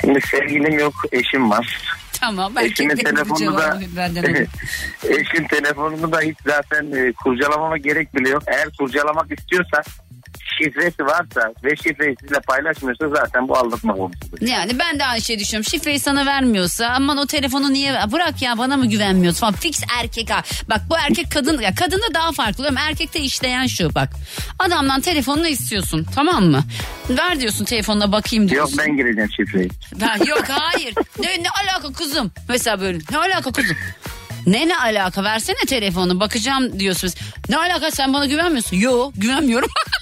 H: Şimdi sevgilim yok, eşim var.
B: Tamam.
H: Eşimin
B: erkeklerin bu
H: telefonunu da [laughs] eşim telefonunu da hiç zaten e, kurcalamama gerek bile yok. Eğer kurcalamak istiyorsa şifresi varsa ve şifreyi sizle paylaşmıyorsa zaten bu aldatma konusudur.
B: Yani ben de aynı şey düşünüyorum. Şifreyi sana vermiyorsa aman o telefonu niye bırak ya bana mı güvenmiyorsun falan. Fix erkek ha. Bak bu erkek kadın ya kadında daha farklı ama erkekte işleyen şu bak. Adamdan telefonunu istiyorsun tamam mı? Ver diyorsun telefonuna bakayım
H: Yok
B: diyorsun.
H: ben gireceğim şifreyi.
B: Ben, yok hayır. Ne, ne alaka kızım? Mesela böyle ne alaka kızım? Ne ne alaka versene telefonu bakacağım diyorsunuz. Ne alaka sen bana güvenmiyorsun? Yok güvenmiyorum. [laughs]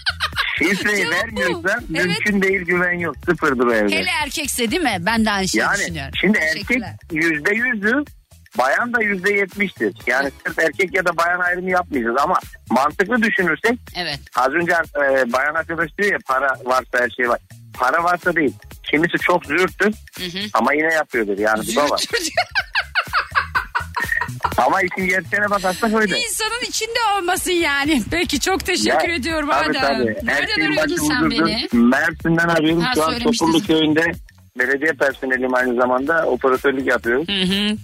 B: Bu.
H: vermiyorsa
B: Evet.
H: mümkün değil güven yok. Sıfırdır o evde.
B: Hele erkekse değil mi? Ben de aynı şeyi
H: yani
B: düşünüyorum.
H: şimdi erkek yüzde yüzü bayan da yüzde yetmiştir. Yani sırf erkek ya da bayan ayrımı yapmayacağız ama mantıklı düşünürsek
B: Evet.
H: Az önce e, bayan arkadaş diyor ya para varsa her şey var. Para varsa değil. Kimisi çok zürttür
B: Hı hı.
H: ama yine yapıyordur yani bu da var. Ama işin gerçeğine bakarsak öyle.
B: İnsanın içinde olmasın yani. Peki çok teşekkür
H: Ya,
B: ediyorum
H: tabii,
B: Adem.
H: tabii.
B: Nereden arıyordun sen beni?
H: Mersin'den arıyorum.
B: Ha,
H: Şu an. Topurlu köyünde belediye personeliyim aynı zamanda operatörlük yapıyoruz.
B: Hı hı.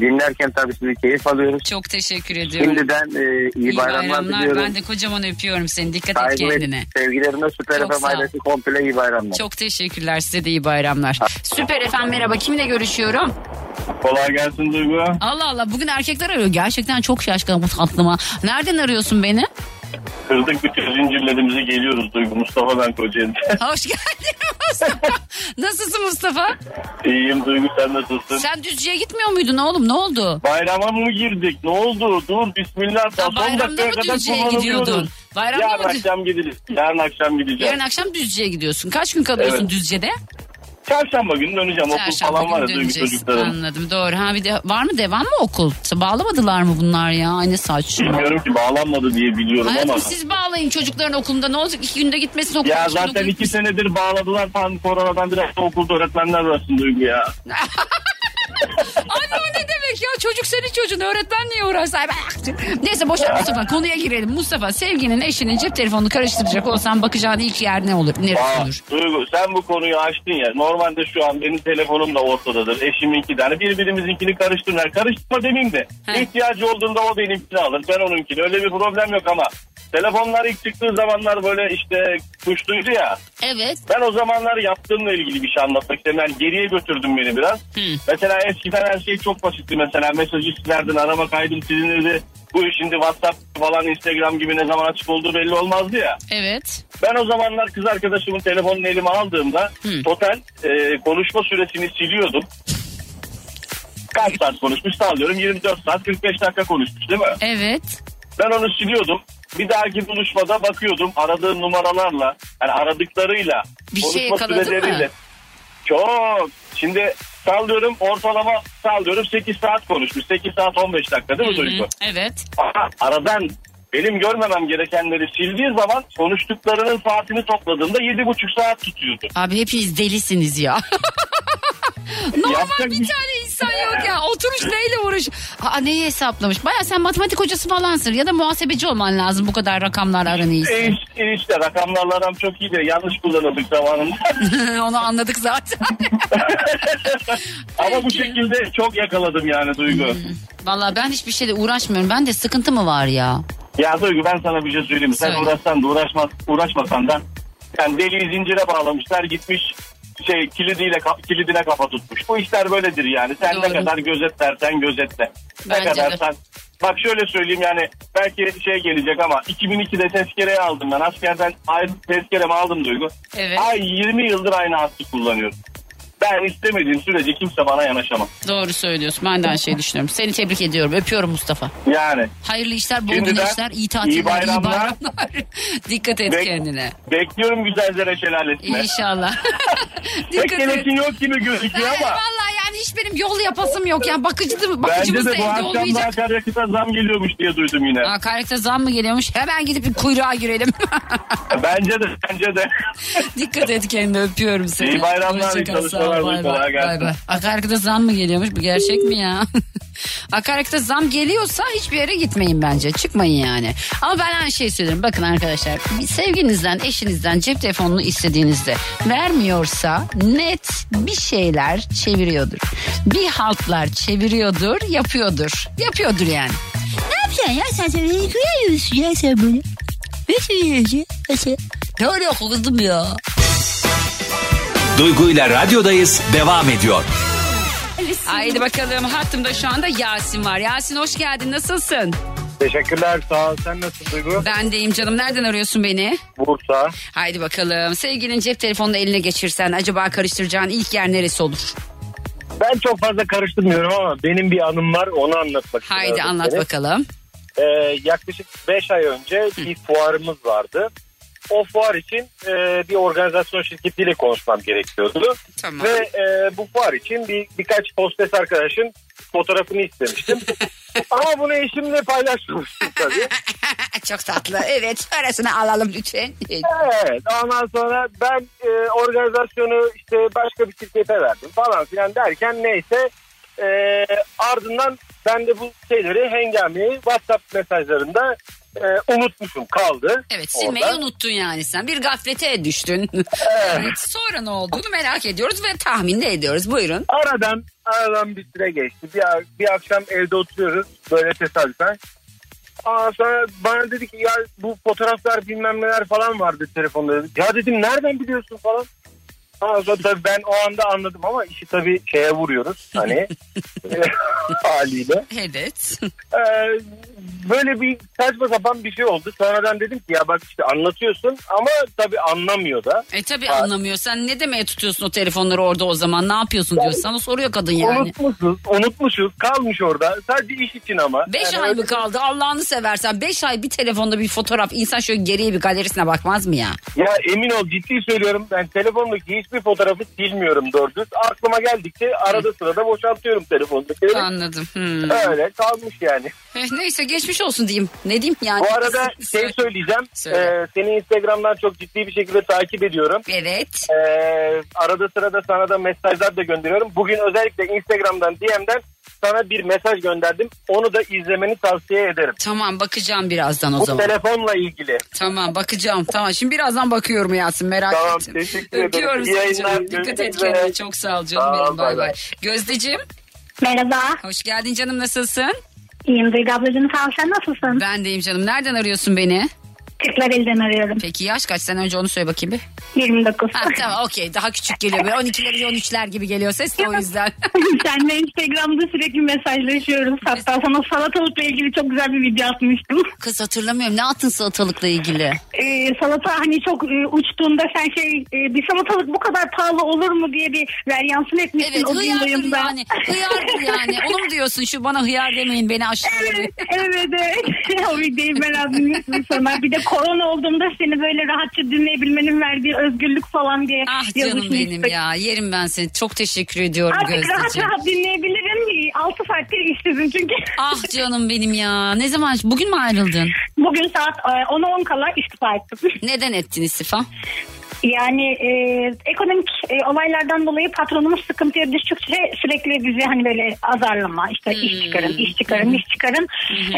H: Dinlerken tabii sizi keyif alıyoruz.
B: Çok teşekkür ediyorum.
H: Şimdiden e, iyi, bayramlar, diliyorum.
B: Ben de kocaman öpüyorum seni. Dikkat et
H: Saygı ve
B: kendine.
H: sevgilerimle Süper
B: Çok
H: FM ailesi komple iyi bayramlar.
B: Çok teşekkürler size de iyi bayramlar. Süper efendim merhaba kimle görüşüyorum?
H: Kolay gelsin Duygu.
B: Allah Allah bugün erkekler arıyor. Gerçekten çok şaşkınım bu tatlıma. Nereden arıyorsun beni?
H: Kırdık bütün zincirlerimizi geliyoruz Duygu. Mustafa ben Kocaeli. [laughs]
B: Hoş geldin Mustafa. Nasılsın Mustafa?
H: İyiyim Duygu sen nasılsın?
B: Sen Düzce'ye gitmiyor muydun oğlum ne oldu?
H: Bayrama mı girdik? Ne oldu? Dur bismillah.
B: Ya bayramda mı Düzce'ye gidiyordun? Bayramda
H: Yarın
B: mı?
H: Akşam gideceğiz. Yarın akşam gideceğiz.
B: Yarın akşam Düzce'ye gidiyorsun. Kaç gün kalıyorsun
H: Evet.
B: Düzce'de?
H: Çarşamba günü döneceğim. Okul
B: Çarşamba
H: falan var ya
B: döneceksin.
H: çocukların.
B: Anladım doğru. Ha bir de var mı devam mı okul? Bağlamadılar mı bunlar ya? Aynı saçma.
H: Bilmiyorum ki bağlanmadı diye biliyorum
B: Hayatım
H: ama.
B: siz bağlayın çocukların okulunda ne olacak? İki günde gitmesin okula.
H: Ya zaten iki senedir bağladılar. Tam koronadan biraz da okulda öğretmenler arasında Duygu ya. [laughs]
B: Demek ya? Çocuk senin çocuğun. Öğretmen niye uğraşsa? Neyse boş ver Mustafa. Konuya girelim. Mustafa sevginin eşinin cep telefonunu karıştıracak olsan bakacağın ilk yer ne olur? Neresi
H: Aa,
B: olur?
H: Duygu sen bu konuyu açtın ya. Normalde şu an benim telefonum da ortadadır. Eşiminki de. Hani birbirimizinkini karıştırırlar. Karıştırma demeyeyim de.
B: He.
H: İhtiyacı olduğunda o benimkini alır. Ben onunkini. Öyle bir problem yok ama. Telefonlar ilk çıktığı zamanlar böyle işte kuşluydu ya.
B: Evet.
H: Ben o zamanlar yaptığımla ilgili bir şey anlatmak istedim. Yani geriye götürdüm beni biraz.
B: Hı.
H: Mesela eskiden her şey çok basitti. Mesela mesajı silerdin, arama kaydım silinirdi. Bu şimdi WhatsApp falan Instagram gibi ne zaman açık olduğu belli olmazdı ya.
B: Evet.
H: Ben o zamanlar kız arkadaşımın telefonunu elime aldığımda
B: Hı.
H: total e, konuşma süresini siliyordum. Kaç saat konuşmuş sağlıyorum 24 saat 45 dakika konuşmuş değil mi?
B: Evet.
H: Ben onu siliyordum. Bir dahaki buluşmada bakıyordum aradığım numaralarla yani aradıklarıyla
B: Bir şey
H: konuşma süreleriyle.
B: mı?
H: Çok. Şimdi sallıyorum ortalama sallıyorum 8 saat konuşmuş. 8 saat 15 dakika değil mi
B: Hı hı.
H: Duygu?
B: Evet.
H: Ama aradan
I: benim görmemem gerekenleri sildiği zaman konuştuklarının saatini topladığımda yedi buçuk saat tutuyordu.
B: Abi hepiniz delisiniz ya. [laughs] Normal
I: Yapacak
B: bir
I: bir-
B: tane insan yok ya. Oturuş neyle uğraş. Aa neyi hesaplamış? Baya sen matematik hocası falansın ya da muhasebeci olman lazım bu kadar rakamlar aran iyiyse.
I: E, işte, işte rakamlarla aram çok iyi de yanlış kullanıldık zamanında. [laughs]
B: Onu anladık zaten. [laughs]
I: Ama bu şekilde çok yakaladım yani Duygu.
B: Valla ben hiçbir şeyle uğraşmıyorum. Ben de sıkıntı mı var ya?
I: Ya Duygu ben sana bir şey söyleyeyim. Sen
B: Söyle.
I: uğraşsan da uğraşmaz, uğraşmasan da yani deliği zincire bağlamışlar gitmiş şey kilidiyle kilidine kafa tutmuş. Bu işler böyledir yani. Sen ne
B: Doğru.
I: kadar gözetlersen gözetle.
B: Bence
I: ne kadar
B: de.
I: sen Bak şöyle söyleyeyim yani belki şey gelecek ama 2002'de tezkereyi aldım ben. Askerden ayrı tezkeremi aldım Duygu.
B: Evet.
I: Ay 20 yıldır aynı hattı kullanıyorum. Ben istemediğim sürece kimse bana yanaşamaz.
B: Doğru söylüyorsun. Ben de aynı şeyi düşünüyorum. Seni tebrik ediyorum. Öpüyorum Mustafa.
I: Yani
B: Hayırlı işler, bol güneşler, iyi tatiller, iyi
I: bayramlar.
B: bayramlar. [laughs] Dikkat et
I: Bek-
B: kendine.
I: bekliyorum Güzelzere Şelalesi'ne.
B: İnşallah. [laughs]
I: Pek
B: Dikkat et.
I: gerekin yok gibi gözüküyor ama.
B: Vallahi yani hiç benim yol yapasım yok. Yani bakıcı,
I: Bence
B: bakıcımız da
I: de bu
B: evde
I: akşam da
B: olmayacak.
I: akaryakıta zam geliyormuş diye duydum yine.
B: Akaryakıta zam mı geliyormuş? Hemen gidip bir kuyruğa girelim. [laughs]
I: Bence de bence de. [laughs]
B: Dikkat et kendine öpüyorum seni.
I: İyi bayramlar,
B: Hoşça
I: iyi
B: kal, sağ ol,
I: çalışmalar,
B: bay
I: kolay
B: bay,
I: gelsin.
B: bay bay. Akaryakıta zam mı geliyormuş? Bu gerçek mi ya? [laughs] Akaryakıta zam geliyorsa hiçbir yere gitmeyin bence. Çıkmayın yani. Ama ben aynı şeyi söylüyorum. Bakın arkadaşlar sevginizden, eşinizden cep telefonunu istediğinizde vermiyorsa net bir şeyler çeviriyordur. Bir haltlar çeviriyordur, yapıyordur. Yapıyordur yani. Ne yapacaksın ya sen sen beni duyuyorsun ya sen bunu. Ne söylüyorsun? Nasıl? Ne oluyor kızım ya?
A: Duygu ile radyodayız devam ediyor.
B: Haydi bakalım hattımda şu anda Yasin var. Yasin hoş geldin nasılsın?
I: Teşekkürler sağ ol. Sen nasılsın Duygu?
B: Ben deyim canım nereden arıyorsun beni?
I: Bursa.
B: Haydi bakalım sevgilin cep telefonunu eline geçirsen acaba karıştıracağın ilk yer neresi olur?
I: Ben çok fazla karıştırmıyorum ama benim bir anım var onu anlatmak
B: Haydi
I: istiyorum.
B: anlat
I: Seni.
B: bakalım.
I: Ee, yaklaşık 5 ay önce bir fuarımız vardı. O fuar için e, bir organizasyon şirketiyle konuşmam gerekiyordu.
B: Tamam.
I: Ve e, bu fuar için bir birkaç postes arkadaşın fotoğrafını istemiştim. [laughs] Ama bunu eşimle paylaşmamıştım tabii. [laughs]
B: Çok tatlı. Evet arasını alalım lütfen.
I: Evet ondan sonra ben e, organizasyonu işte başka bir şirkete verdim falan filan derken neyse e, ardından ben de bu şeyleri hengameyi WhatsApp mesajlarında e, unutmuşum kaldı.
B: Evet silmeyi
I: orada.
B: unuttun yani sen. Bir gaflete düştün. [laughs] Evet, Sonra ne olduğunu merak ediyoruz ve tahmin de ediyoruz. Buyurun.
I: Aradan aradan bir süre geçti. Bir, bir akşam evde oturuyoruz böyle tesadüfen. Aa, sonra bana dedi ki ya bu fotoğraflar bilmem neler falan vardı telefonda. Ya dedim nereden biliyorsun falan. Sonra tabii ben o anda anladım ama işi tabii şeye vuruyoruz hani [laughs] [laughs] haliyle.
B: Evet.
I: Ee, böyle bir saçma sapan bir şey oldu. Sonradan dedim ki ya bak işte anlatıyorsun ama tabii anlamıyor da.
B: E tabi anlamıyor. Sen ne demeye tutuyorsun o telefonları orada o zaman? Ne yapıyorsun diyor. Sana soruyor kadın yani.
I: Unutmuşuz, unutmuşuz. Kalmış orada. Sadece iş için ama.
B: Beş
I: Yani
B: ay mı kaldı Allah'ını seversen? Beş ay bir telefonda bir fotoğraf. insan şöyle geriye bir galerisine bakmaz mı ya?
I: Ya emin ol ciddi söylüyorum. Ben telefondaki hiçbir fotoğrafı silmiyorum doğru düz. Aklıma geldikçe arada sırada boşaltıyorum telefondakileri.
B: Anladım. Hmm.
I: Öyle kalmış yani.
B: Eh, neyse geçmiş olsun diyeyim. Ne diyeyim yani?
I: Bu arada [laughs] şey söyleyeceğim.
B: Söyle.
I: Ee, seni Instagram'dan çok ciddi bir şekilde takip ediyorum.
B: Evet.
I: Ee, arada sırada sana da mesajlar da gönderiyorum. Bugün özellikle Instagram'dan DM'den sana bir mesaj gönderdim. Onu da izlemeni tavsiye ederim.
B: Tamam bakacağım birazdan o
I: Bu
B: zaman.
I: telefonla ilgili.
B: Tamam bakacağım. Tamam şimdi birazdan bakıyorum Yasin merak
I: Tamam,
B: ettim.
I: teşekkür ederim.
B: Öpüyorum
I: İyi
B: seni
I: yayınlar,
B: canım. Dikkat et kendine. Çok sağ ol canım
I: ol,
B: benim. Bay
I: bay
B: bay.
I: bay.
B: Gözdeciğim
E: Merhaba.
B: hoş geldin canım nasılsın?
E: İyiyim Duygu ablacığım sağ ol sen nasılsın?
B: Ben deyim canım. Nereden arıyorsun beni?
E: Kırklareli'den arıyorum.
B: Peki yaş kaç? Sen önce onu söyle bakayım bir.
E: 29.
B: Ha, tamam okey daha küçük geliyor. Böyle 12'ler 13'ler gibi geliyor ses de o yüzden. [laughs] [laughs]
E: Seninle Instagram'da sürekli mesajlaşıyoruz. Hatta sana salatalıkla ilgili çok güzel bir video atmıştım.
B: Kız hatırlamıyorum ne attın salatalıkla ilgili?
E: Ee, salata hani çok e, uçtuğunda sen şey e, bir salatalık bu kadar pahalı olur mu diye bir veryansın etmişsin
B: Evet
E: o
B: hıyardır yani. Hıyardır yani. Onu mu diyorsun şu bana hıyar demeyin beni aşağılayın.
E: Evet, evet, evet. [laughs] o videoyu ben atmıştım sana. Bir de korona olduğumda seni böyle rahatça dinleyebilmenin verdiği özgürlük falan diye
B: Ah canım benim ya. Yerim ben seni. Çok teşekkür ediyorum
E: Artık rahat
B: Gözdeciğim.
E: rahat dinleyebilirim.
J: Ay 6 saattir işsizim çünkü.
B: Ah canım benim ya. Ne zaman? Bugün mü ayrıldın?
J: Bugün saat e, 10'a 10 kala istifa ettim.
B: Neden ettin istifa?
J: Yani e, ekonomik e, olaylardan dolayı patronumuz sıkıntıya düştükçe sürekli bizi hani böyle azarlama işte iş çıkarın, iş çıkarın, iş çıkarın.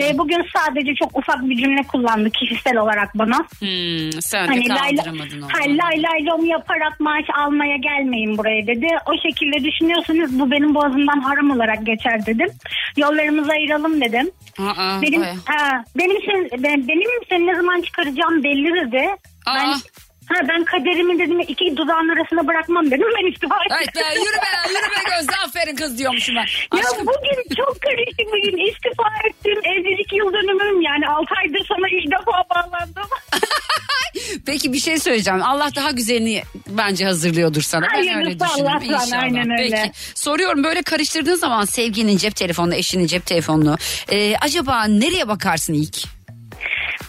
J: E, bugün sadece çok ufak bir cümle kullandı kişisel olarak bana.
B: Hmm, sen de
J: Hani lay,
B: kaldıramadın onu.
J: lay lay lom yaparak maaş almaya gelmeyin buraya dedi. O şekilde düşünüyorsanız bu benim boğazımdan haram olarak geçer dedim. Yollarımızı ayıralım dedim.
B: Aa,
J: Benim ha, benim sen, ben, benim seni ne zaman çıkaracağım belli dedi. Ben
B: Aa.
J: Ha, ben kaderimi dedim iki dudağın arasına bırakmam dedim ben istifa ettim.
B: Evet be yürü be yürü be Gözde aferin kız diyormuşum ben.
J: Ya
B: Aşkım
J: bugün çok karışık bugün istifa ettim. Evlilik yıl dönümüm yani 6 aydır sana ilk defa bağlandım. [laughs]
B: peki bir şey söyleyeceğim. Allah daha güzelini bence hazırlıyordur sana. Ben
J: Hayırlısı
B: öyle düşünüyorum.
J: Allah'tan,
B: İnşallah.
J: aynen öyle.
B: Peki soruyorum böyle karıştırdığın zaman sevginin cep telefonunu, eşinin cep telefonunu. e, acaba nereye bakarsın ilk?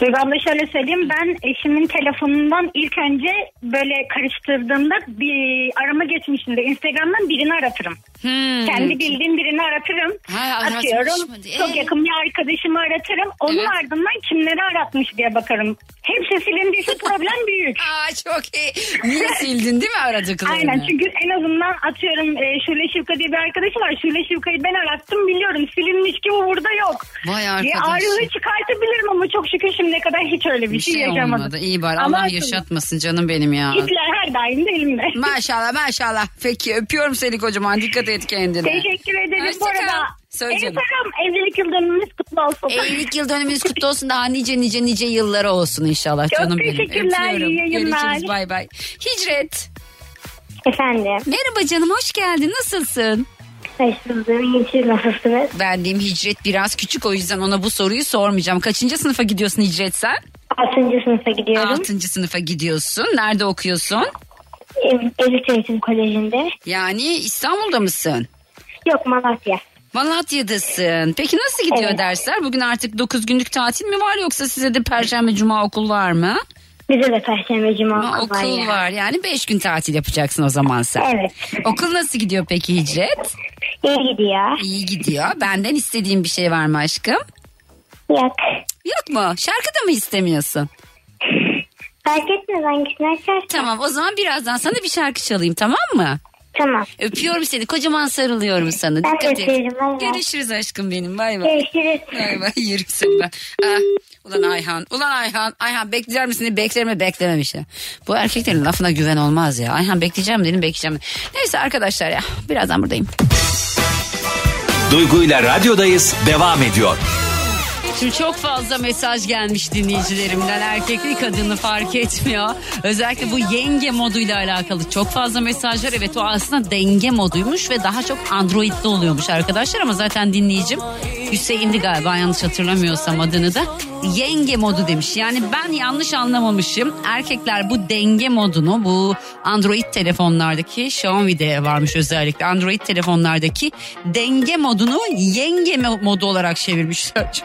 J: Duygu abla şöyle söyleyeyim ben eşimin telefonundan ilk önce böyle karıştırdığımda bir arama geçmişinde Instagram'dan birini aratırım.
B: Hmm.
J: Kendi bildiğim birini aratırım.
B: Ha,
J: Atıyorum.
B: diye.
J: Çok yakın bir arkadaşımı aratırım. Onun
B: Evet.
J: ardından kimleri aratmış diye bakarım. Hepsi silindiyse [laughs] problem büyük.
B: Aa çok iyi. Niye sildin değil mi aradıklarını?
J: Aynen çünkü en azından atıyorum e, Şule Şivka diye bir arkadaşım var. Şule Şivka'yı ben arattım biliyorum. Silinmiş gibi burada yok.
B: Vay
J: Diye
B: arkadaş.
J: ayrılığı çıkartabilirim ama çok şükür şimdiye kadar hiç öyle bir,
B: Bir
J: şey,
B: şey
J: yaşamadım.
B: olmadı. İyi bari
J: Ama
B: Allah yaşatmasın canım benim ya.
J: Hitler her daim de elimde.
B: Maşallah maşallah. Peki öpüyorum seni kocaman. Dikkat et kendine.
J: Teşekkür ederim.
B: Hoşça
J: Bu arada
B: Söyle canım.
J: Instagram evlilik yıl dönümümüz kutlu olsun.
B: Evlilik yıl dönümünüz kutlu olsun. Daha nice nice nice yıllara olsun inşallah
J: Çok
B: canım benim.
J: teşekkürler,
B: Öpüyorum.
J: iyi yayınlar.
B: Görüşürüz bay bay. Hicret.
J: Efendim.
B: Merhaba canım hoş geldin. Nasılsın?
J: Hoş bulduk. İyi siz nasılsınız?
B: Hicret biraz küçük o yüzden ona bu soruyu sormayacağım. Kaçıncı sınıfa gidiyorsun Hicret sen?
J: Altıncı sınıfa gidiyorum.
B: Altıncı sınıfa gidiyorsun. Nerede okuyorsun?
J: Elit Eğitim Koleji'nde.
B: Yani İstanbul'da mısın?
J: Yok Malatya.
B: Malatya'dasın. Peki nasıl gidiyor
J: Evet.
B: dersler? Bugün artık 9 günlük tatil mi var yoksa size de perşembe cuma okul var mı?
J: Bize de Perşembe Cuma
B: Ha,
J: okul var
B: okul
J: ya.
B: var. Yani 5 gün tatil yapacaksın o zaman sen.
J: Evet.
B: Okul nasıl gidiyor peki Hicret?
J: İyi gidiyor.
B: İyi gidiyor. Benden istediğin bir şey var mı aşkım?
J: Yok.
B: Yok mu? Şarkı da mı istemiyorsun? [laughs]
J: Fark etmez hangisini açarsan.
B: Tamam o zaman birazdan sana bir şarkı çalayım tamam mı?
J: Tamam.
B: Öpüyorum seni. Kocaman sarılıyorum sana.
J: Ben
B: Dikkat et.
J: bay.
B: Görüşürüz aşkım benim. Bay bay.
J: Görüşürüz.
B: Bay bay. [laughs] Yerim seni ben. Ah, ulan Ayhan. Ulan Ayhan. Ayhan bekler misin? diye Bekler mi? Beklememiş ya. Bu erkeklerin lafına güven olmaz ya. Ayhan bekleyeceğim dedim bekleyeceğim. Neyse arkadaşlar ya. Birazdan buradayım.
A: Duygu ile radyodayız devam ediyor.
B: Şimdi çok fazla mesaj gelmiş dinleyicilerimden. Erkekli kadını fark etmiyor. Özellikle bu yenge moduyla alakalı çok fazla mesajlar. Evet o aslında denge moduymuş ve daha çok Android'de oluyormuş arkadaşlar. Ama zaten dinleyicim Hüseyin'di galiba yanlış hatırlamıyorsam adını da. Yenge modu demiş. Yani ben yanlış anlamamışım. Erkekler bu denge modunu bu Android telefonlardaki Xiaomi'de varmış özellikle. Android telefonlardaki denge modunu yenge mo- modu olarak çevirmişler.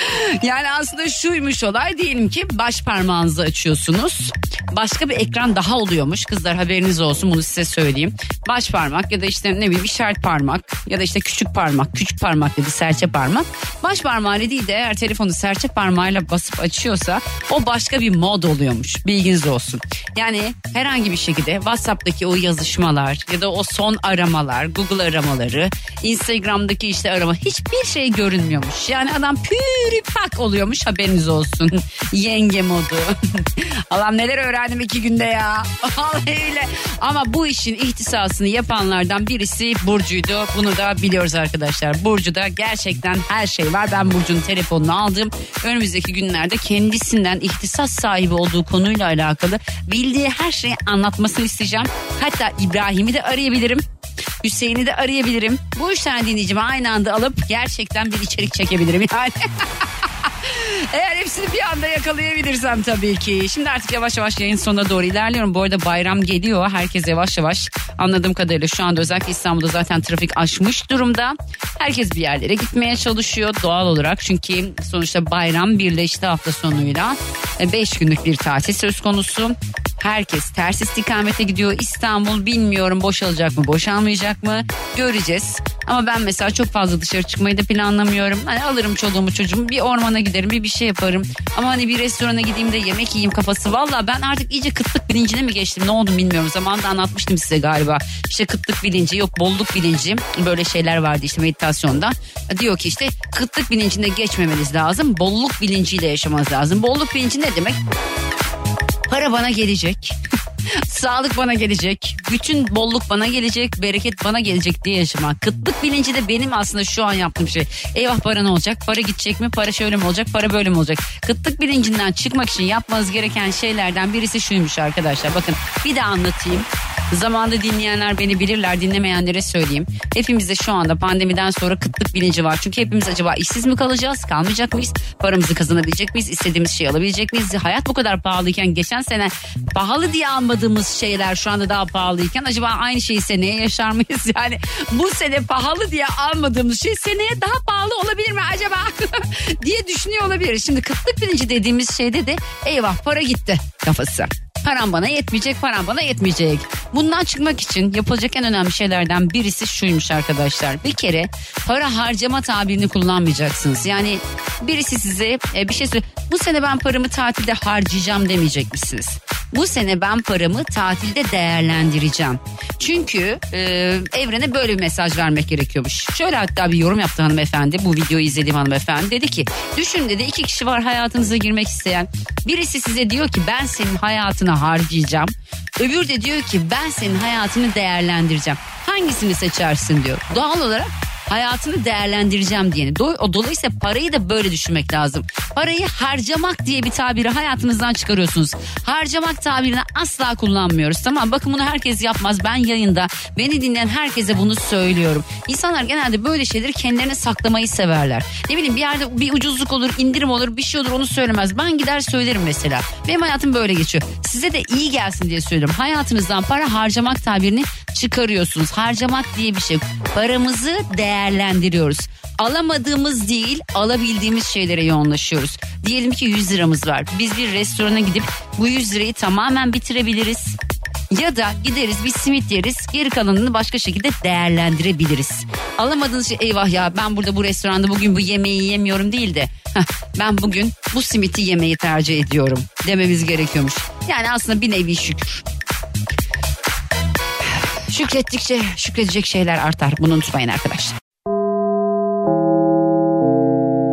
B: [laughs] Yani aslında şuymuş olay diyelim ki baş parmağınızı açıyorsunuz. Başka bir ekran daha oluyormuş. Kızlar haberiniz olsun bunu size söyleyeyim. Baş parmak ya da işte ne bileyim işaret parmak ya da işte küçük parmak, küçük parmak da serçe parmak. Baş parmağıyla değil de eğer telefonu serçe parmağıyla basıp açıyorsa o başka bir mod oluyormuş. Bilginiz olsun. Yani herhangi bir şekilde WhatsApp'taki o yazışmalar ya da o son aramalar, Google aramaları, Instagram'daki işte arama hiçbir şey görünmüyormuş. Yani adam pürü pak oluyormuş haberiniz olsun. [laughs] Yenge modu. [laughs] Allah'ım neler öğrendim iki günde ya. [laughs] Öyle. Ama bu işin ihtisasını yapanlardan birisi Burcu'ydu. Bunu da biliyoruz arkadaşlar. Burcu'da gerçekten her şey var. Ben Burcu'nun telefonunu aldım. Önümüzdeki günlerde kendisinden ihtisas sahibi olduğu konuyla alakalı bildiği her şeyi anlatmasını isteyeceğim. Hatta İbrahim'i de arayabilirim. Hüseyin'i de arayabilirim. Bu üç tane dinleyicimi aynı anda alıp gerçekten bir içerik çekebilirim yani. [laughs] Eğer hepsini bir anda yakalayabilirsem tabii ki. Şimdi artık yavaş yavaş yayın sonuna doğru ilerliyorum. Bu arada bayram geliyor. Herkes yavaş yavaş anladığım kadarıyla şu anda özellikle İstanbul'da zaten trafik aşmış durumda. Herkes bir yerlere gitmeye çalışıyor doğal olarak. Çünkü sonuçta bayram birleşti hafta sonuyla. 5 günlük bir tatil söz konusu. Herkes ters istikamete gidiyor. İstanbul bilmiyorum boşalacak mı boşalmayacak mı göreceğiz. Ama ben mesela çok fazla dışarı çıkmayı da planlamıyorum. Hani alırım çoluğumu çocuğumu bir ormana giderim bir bir şey yaparım. Ama hani bir restorana gideyim de yemek yiyeyim kafası. Valla ben artık iyice kıtlık bilincine mi geçtim ne oldu bilmiyorum. Zamanında anlatmıştım size galiba. İşte kıtlık bilinci yok bolluk bilinci böyle şeyler vardı işte meditasyonda. Diyor ki işte kıtlık bilincinde geçmemeniz lazım. Bolluk bilinciyle yaşamanız lazım. Bolluk bilinci ne demek? Para bana gelecek. [laughs] Sağlık bana gelecek. Bütün bolluk bana gelecek. Bereket bana gelecek diye yaşamak. Kıtlık bilinci de benim aslında şu an yaptığım şey. Eyvah para ne olacak? Para gidecek mi? Para şöyle mi olacak? Para böyle mi olacak? Kıtlık bilincinden çıkmak için yapmanız gereken şeylerden birisi şuymuş arkadaşlar. Bakın bir de anlatayım. Zamanda dinleyenler beni bilirler dinlemeyenlere söyleyeyim. Hepimizde şu anda pandemiden sonra kıtlık bilinci var. Çünkü hepimiz acaba işsiz mi kalacağız kalmayacak mıyız? Paramızı kazanabilecek miyiz? İstediğimiz şeyi alabilecek miyiz? Hayat bu kadar pahalıyken geçen sene pahalı diye almadığımız şeyler şu anda daha pahalıyken acaba aynı şeyi seneye yaşar mıyız? [laughs] Yani bu sene pahalı diye almadığımız şey seneye daha pahalı olabilir mi acaba? [laughs] diye düşünüyor olabilir. Şimdi kıtlık bilinci dediğimiz şeyde de eyvah para gitti kafası. Param bana yetmeyecek, param bana yetmeyecek. Bundan çıkmak için yapılacak en önemli şeylerden birisi şuymuş arkadaşlar. Bir kere para harcama tabirini kullanmayacaksınız. Yani birisi size e, bir şey söyle. Bu sene ben paramı tatilde harcayacağım demeyecek misiniz? Bu sene ben paramı tatilde değerlendireceğim. Çünkü e, evrene böyle bir mesaj vermek gerekiyormuş. Şöyle hatta bir yorum yaptı hanımefendi. Bu videoyu izlediğim hanımefendi. Dedi ki düşün dedi iki kişi var hayatınıza girmek isteyen. Birisi size diyor ki ben senin hayatını harcayacağım. Öbür de diyor ki ben senin hayatını değerlendireceğim. Hangisini seçersin diyor. Doğal olarak hayatını değerlendireceğim diyeni. Do- Dolayısıyla parayı da böyle düşünmek lazım. Parayı harcamak diye bir tabiri hayatınızdan çıkarıyorsunuz. Harcamak tabirini asla kullanmıyoruz. Tamam bakın bunu herkes yapmaz. Ben yayında beni dinleyen herkese bunu söylüyorum. İnsanlar genelde böyle şeyleri kendilerine saklamayı severler. Ne bileyim bir yerde bir ucuzluk olur, indirim olur, bir şey olur onu söylemez. Ben gider söylerim mesela. Benim hayatım böyle geçiyor. Size de iyi gelsin diye söylüyorum. Hayatınızdan para harcamak tabirini çıkarıyorsunuz. Harcamak diye bir şey. Paramızı değerlendiriyoruz. Alamadığımız değil alabildiğimiz şeylere yoğunlaşıyoruz. Diyelim ki 100 liramız var. Biz bir restorana gidip bu 100 lirayı tamamen bitirebiliriz. Ya da gideriz bir simit yeriz geri kalanını başka şekilde değerlendirebiliriz. Alamadığınız şey eyvah ya ben burada bu restoranda bugün bu yemeği yemiyorum değil de "Heh, ben bugün bu simiti yemeyi tercih ediyorum dememiz gerekiyormuş. Yani aslında bir nevi şükür. Şükrettikçe şükredecek şeyler artar. Bunu unutmayın arkadaşlar.